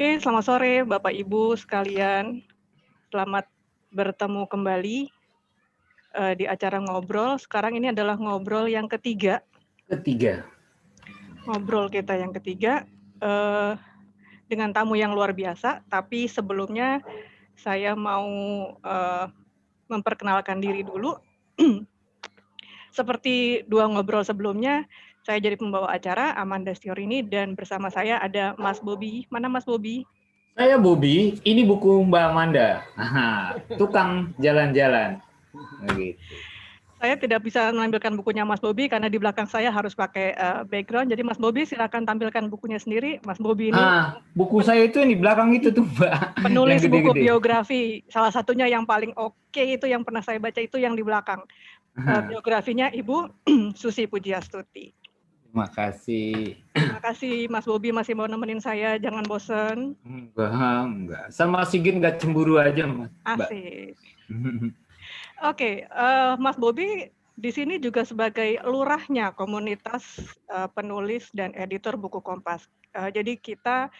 Oke, selamat sore Bapak Ibu sekalian. Selamat bertemu kembali uh, di acara ngobrol. Sekarang ini adalah ngobrol yang ketiga. Ketiga. Ngobrol kita yang ketiga uh, dengan tamu yang luar biasa. Tapi sebelumnya saya mau uh, memperkenalkan diri dulu. Seperti dua ngobrol sebelumnya, saya jadi pembawa acara Amanda Stiorini dan bersama saya ada Mas Bobi. Mana Mas Bobi? Saya Bobi, ini buku Mbak Amanda. Aha, tukang jalan-jalan. Saya tidak bisa menampilkan bukunya Mas Bobi karena di belakang saya harus pakai uh, background. Jadi Mas Bobi silakan tampilkan bukunya sendiri. Mas Bobi ini. Ah, buku saya itu yang di belakang itu tuh, Mbak. Penulis gede -gede. buku biografi. Salah satunya yang paling oke okay itu yang pernah saya baca itu yang di belakang. Uh, biografinya Ibu Susi Pujiastuti. Terima kasih. Terima kasih Mas Bobi masih mau nemenin saya, jangan bosen. Enggak, enggak. Sama Sigit enggak cemburu aja, Mas. Asik. Oke, okay, uh, eh, Mas Bobi di sini juga sebagai lurahnya komunitas uh, penulis dan editor buku Kompas. Uh, jadi kita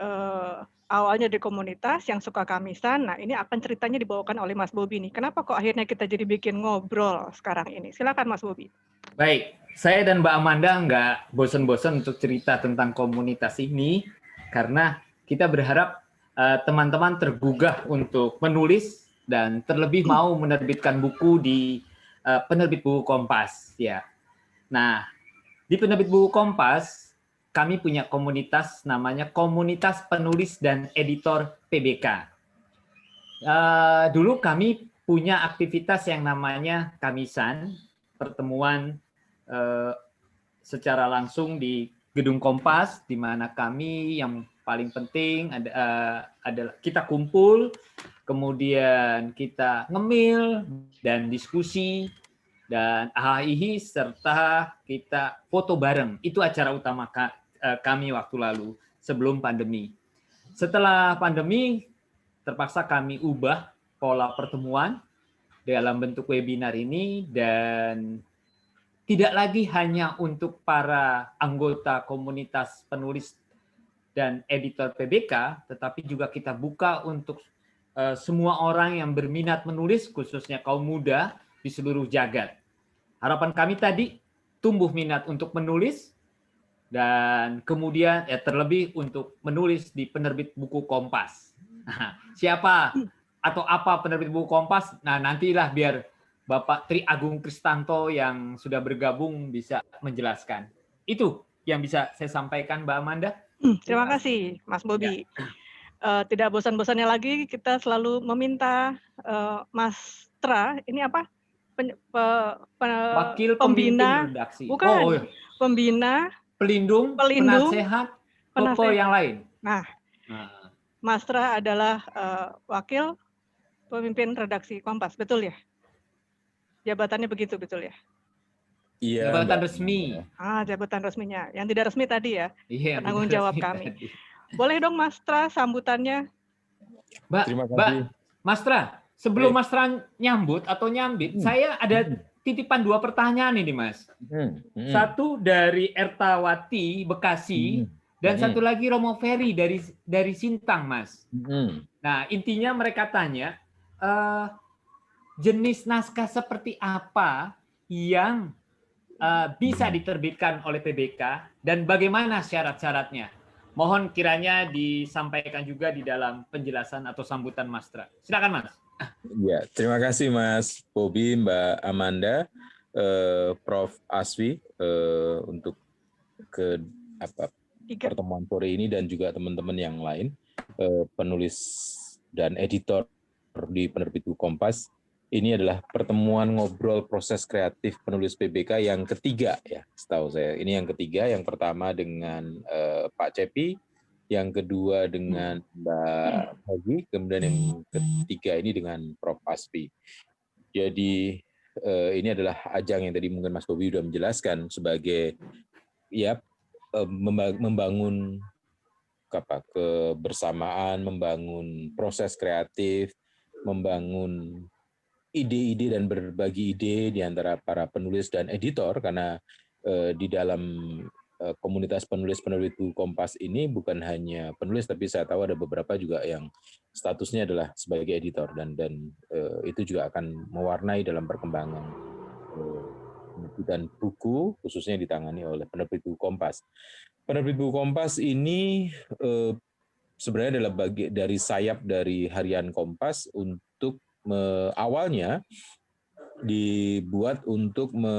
uh, awalnya di komunitas yang suka kamisan. Nah, ini akan ceritanya dibawakan oleh Mas Bobi nih. Kenapa kok akhirnya kita jadi bikin ngobrol sekarang ini? Silakan Mas Bobi. Baik, saya dan Mbak Amanda nggak bosan-bosan untuk cerita tentang komunitas ini karena kita berharap eh, teman-teman uh, tergugah untuk menulis dan terlebih mau menerbitkan buku di uh, penerbit buku Kompas ya. Nah, di penerbit buku Kompas kami punya komunitas namanya Komunitas Penulis dan Editor PBK. Uh, eh, dulu kami punya aktivitas yang namanya Kamisan, pertemuan Eh, secara langsung di gedung Kompas di mana kami yang paling penting ada uh, adalah kita kumpul kemudian kita ngemil dan diskusi dan AHIHI serta kita foto bareng. Itu acara utama eh, kami waktu lalu sebelum pandemi. Setelah pandemi terpaksa kami ubah pola pertemuan dalam bentuk webinar ini dan tidak lagi hanya untuk para anggota komunitas penulis dan editor PBK, tetapi juga kita buka untuk uh, semua orang yang berminat menulis, khususnya kaum muda di seluruh jagat. Harapan kami tadi tumbuh minat untuk menulis dan kemudian ya terlebih untuk menulis di penerbit buku Kompas. siapa atau apa penerbit buku Kompas? Nah, nantilah biar Bapak Tri Agung Kristanto yang sudah bergabung bisa menjelaskan. Itu yang bisa saya sampaikan Mbak Amanda. Hmm, terima kasih Mas Bobi. Ya. Uh, tidak bosan-bosannya lagi kita selalu meminta uh, Mas Tra, ini apa? Pen, pe, pe, Wakil pembina redaksi. Bukan. Oh, iya. Pembina, pelindung, pelindung penasehat, penasehat. yang lain. Nah, nah. Mas Tra adalah uh, wakil pemimpin redaksi Kompas, betul ya? Jabatannya begitu betul ya? Iya. Jabatan resmi. Ah, jabatan resminya. Yang tidak resmi tadi ya. Iya. Penanggung jawab kami. Tadi. Boleh dong Mas Tra sambutannya. Mbak, Terima kasih. Mbak, Mas Tra, sebelum Mas Tra nyambut atau nyambit, hmm. saya ada hmm. titipan dua pertanyaan ini, Mas. Hmm. Hmm. Satu dari Ertawati Bekasi hmm. dan hmm. satu lagi Romo Ferry dari dari Sintang, Mas. Hmm. Nah, intinya mereka tanya, uh, jenis naskah seperti apa yang uh, bisa diterbitkan oleh PBK dan bagaimana syarat-syaratnya. Mohon kiranya disampaikan juga di dalam penjelasan atau sambutan Mas Tra. Silakan Mas. Ya, terima kasih Mas Bobi, Mbak Amanda, eh, Prof Aswi eh, untuk ke apa pertemuan sore ini dan juga teman-teman yang lain eh, penulis dan editor di penerbit Kompas ini adalah pertemuan ngobrol proses kreatif penulis PBK yang ketiga ya, setahu saya. Ini yang ketiga, yang pertama dengan uh, Pak Cepi, yang kedua dengan Mbak Hagi, kemudian yang ketiga ini dengan Prof Aspi. Jadi uh, ini adalah ajang yang tadi mungkin Mas Bobi sudah menjelaskan sebagai ya uh, membangun apa kebersamaan, membangun proses kreatif, membangun ide-ide dan berbagi ide di antara para penulis dan editor karena eh, di dalam eh, komunitas penulis-penulis buku Kompas ini bukan hanya penulis tapi saya tahu ada beberapa juga yang statusnya adalah sebagai editor dan dan uh, itu juga akan mewarnai dalam perkembangan penerbitan buku khususnya ditangani oleh penerbit buku Kompas. Penerbit buku Kompas ini uh, sebenarnya adalah bagi dari sayap dari harian Kompas untuk me, awalnya dibuat untuk me,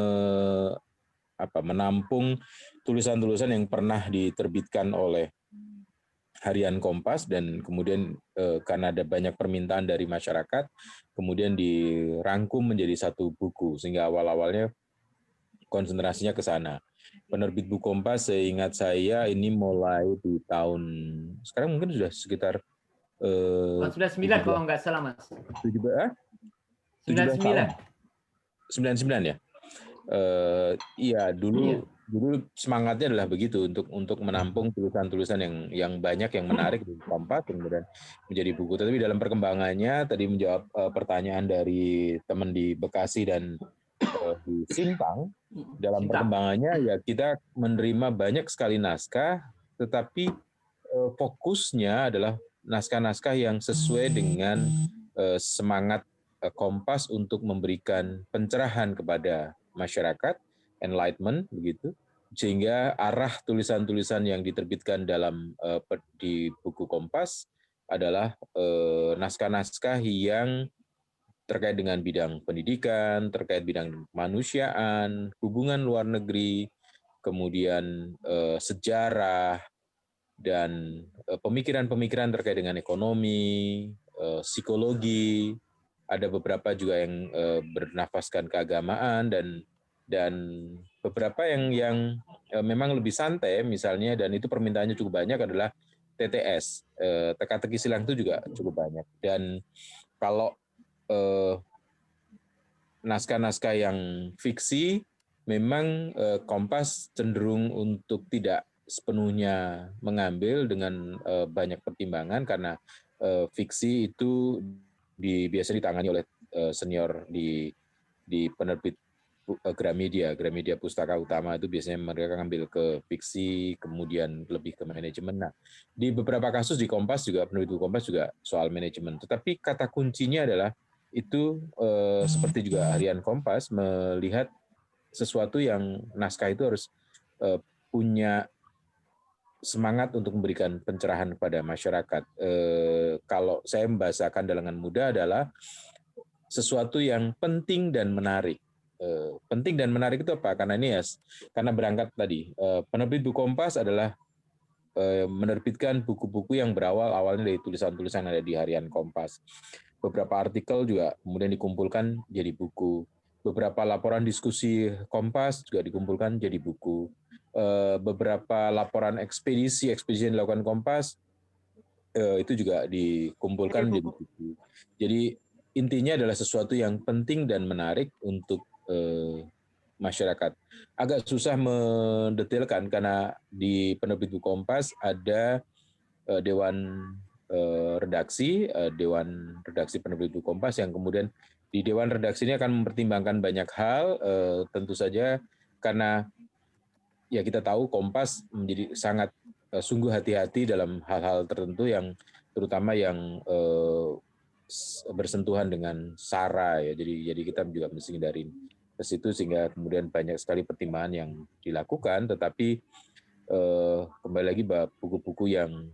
apa, menampung tulisan-tulisan yang pernah diterbitkan oleh harian Kompas dan kemudian eh, karena ada banyak permintaan dari masyarakat kemudian dirangkum menjadi satu buku sehingga awal-awalnya konsentrasinya ke sana. Penerbit buku Kompas seingat saya ini mulai di tahun sekarang mungkin sudah sekitar eh, 99 kalau nggak salah Mas. 17 eh? 99. 99 ya. Uh, iya dulu iya. dulu semangatnya adalah begitu untuk untuk menampung tulisan-tulisan yang yang banyak yang menarik di Kompas kemudian menjadi buku. Tapi dalam perkembangannya tadi menjawab uh, pertanyaan dari teman di Bekasi dan Simpang dalam Simpang. perkembangannya ya kita menerima banyak sekali naskah tetapi uh, fokusnya adalah naskah-naskah yang sesuai dengan uh, semangat Eh, Kompas untuk memberikan pencerahan kepada masyarakat, enlightenment begitu, sehingga arah tulisan-tulisan yang diterbitkan dalam di buku Kompas adalah naskah-naskah yang terkait dengan bidang pendidikan, terkait bidang kemanusiaan, hubungan luar negeri, kemudian uh, sejarah dan pemikiran-pemikiran terkait dengan ekonomi, psikologi, ada beberapa juga yang uh, bernafaskan keagamaan dan dan beberapa yang yang uh, memang lebih santai misalnya dan itu permintaannya cukup banyak adalah TTS uh, teka-teki silang itu juga cukup banyak. Dan kalau naskah-naskah yang fiksi memang uh, Kompas cenderung untuk tidak sepenuhnya mengambil dengan uh, banyak pertimbangan karena fiksi itu di biasa ditangani oleh senior di di penerbit Gramedia, Gramedia Pustaka Utama itu biasanya mereka ngambil ke fiksi, kemudian lebih ke manajemen. Nah, di beberapa kasus di Kompas juga penerbit Kompas juga soal manajemen. Tetapi kata kuncinya adalah itu uh, seperti juga harian Kompas melihat sesuatu yang naskah itu harus uh, punya semangat untuk memberikan pencerahan kepada masyarakat. Eh, kalau saya membahasakan dengan mudah adalah sesuatu yang penting dan menarik. Eh, penting dan menarik itu apa? Karena ini ya, karena berangkat tadi, eh, penerbit buku Kompas adalah eh, menerbitkan buku-buku yang berawal awalnya dari tulisan-tulisan ada di harian Kompas. Beberapa artikel juga kemudian dikumpulkan jadi buku. Beberapa laporan diskusi Kompas juga dikumpulkan jadi buku Eh, beberapa laporan ekspedisi ekspedisi yang dilakukan Kompas eh, itu juga dikumpulkan menjadi buku. Jadi intinya adalah sesuatu yang penting dan menarik untuk eh, masyarakat. Agak susah mendetailkan karena di penerbit buku Kompas ada dewan redaksi, dewan redaksi penerbit buku Kompas yang kemudian di dewan redaksi ini akan mempertimbangkan banyak hal, tentu saja karena ya kita tahu Kompas menjadi sangat uh, sungguh hati-hati dalam hal-hal tertentu yang terutama yang uh, bersentuhan dengan SARA ya. Jadi jadi kita juga mesti hindari ke situ sehingga kemudian banyak sekali pertimbangan yang dilakukan tetapi kembali lagi buku-buku yang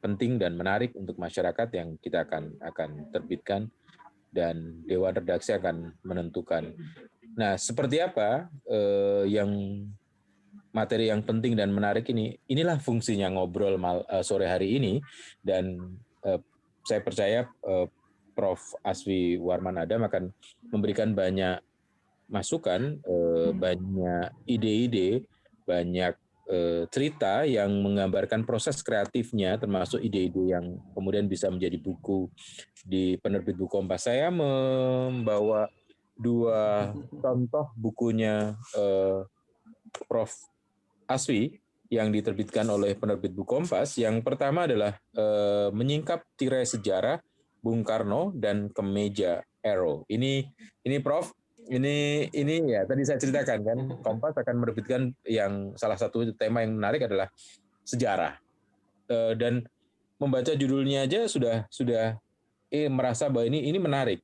penting dan menarik untuk masyarakat yang kita akan akan terbitkan dan dewan redaksi akan menentukan. Nah, seperti apa uh, yang materi yang penting dan menarik ini, inilah fungsinya ngobrol mal, uh, sore hari ini dan uh, saya percaya uh, Prof. Aswi Warman Adam akan memberikan banyak masukan, uh, banyak ide-ide, banyak cerita yang menggambarkan proses kreatifnya, termasuk ide-ide yang kemudian bisa menjadi buku di penerbit buku Kompas. Saya membawa dua contoh bukunya uh, Prof. Aswi yang diterbitkan oleh penerbit buku Kompas. Yang pertama adalah e, menyingkap tirai sejarah Bung Karno dan kemeja Arrow. Ini ini Prof ini ini ya tadi saya ceritakan kan Kompas akan menerbitkan yang salah satu tema yang menarik adalah sejarah. Uh, dan membaca judulnya aja sudah sudah eh merasa bahwa ini ini menarik.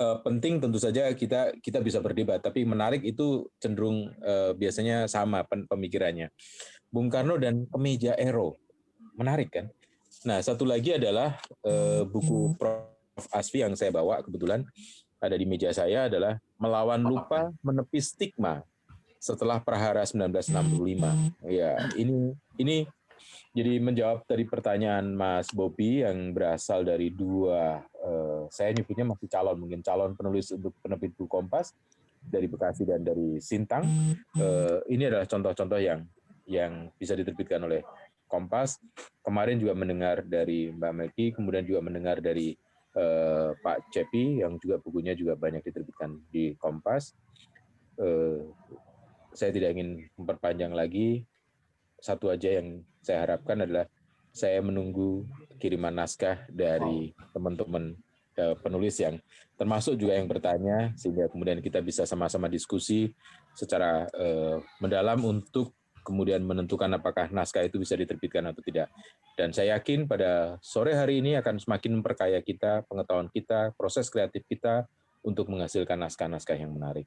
Uh, penting tentu saja kita kita bisa berdebat tapi menarik itu cenderung uh, biasanya sama pemikirannya. Bung Karno dan kemeja Ero. Menarik kan? Nah satu lagi adalah buku Prof. Asfi yang saya bawa kebetulan ada di meja saya adalah melawan lupa menepi stigma setelah Prahara 1965. Ya, ini ini jadi menjawab dari pertanyaan Mas Bobi yang berasal dari dua eh, saya nyebutnya masih calon mungkin calon penulis untuk penerbit buku Kompas dari Bekasi dan dari Sintang. Eh, ini adalah contoh-contoh yang yang bisa diterbitkan oleh Kompas. Kemarin juga mendengar dari Mbak Meki, kemudian juga mendengar dari eh, Pak Cepi yang juga bukunya juga banyak diterbitkan di Kompas. Eh, saya tidak ingin memperpanjang lagi. Satu aja yang saya harapkan adalah saya menunggu kiriman naskah dari teman-teman eh, penulis yang termasuk juga yang bertanya sehingga kemudian kita bisa sama-sama diskusi secara eh, mendalam untuk kemudian menentukan apakah naskah itu bisa diterbitkan atau tidak. Dan saya yakin pada sore hari ini akan semakin memperkaya kita, pengetahuan kita, proses kreatif kita untuk menghasilkan naskah-naskah yang menarik.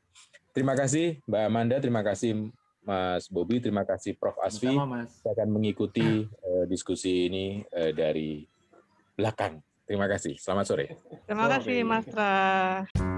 Terima kasih Mbak Amanda, terima kasih Mas Bobi, terima kasih Prof. Asfi. Sama, Mas. Saya akan mengikuti uh, diskusi ini uh, dari belakang. Terima kasih. Selamat sore. Terima kasih Mas Tra.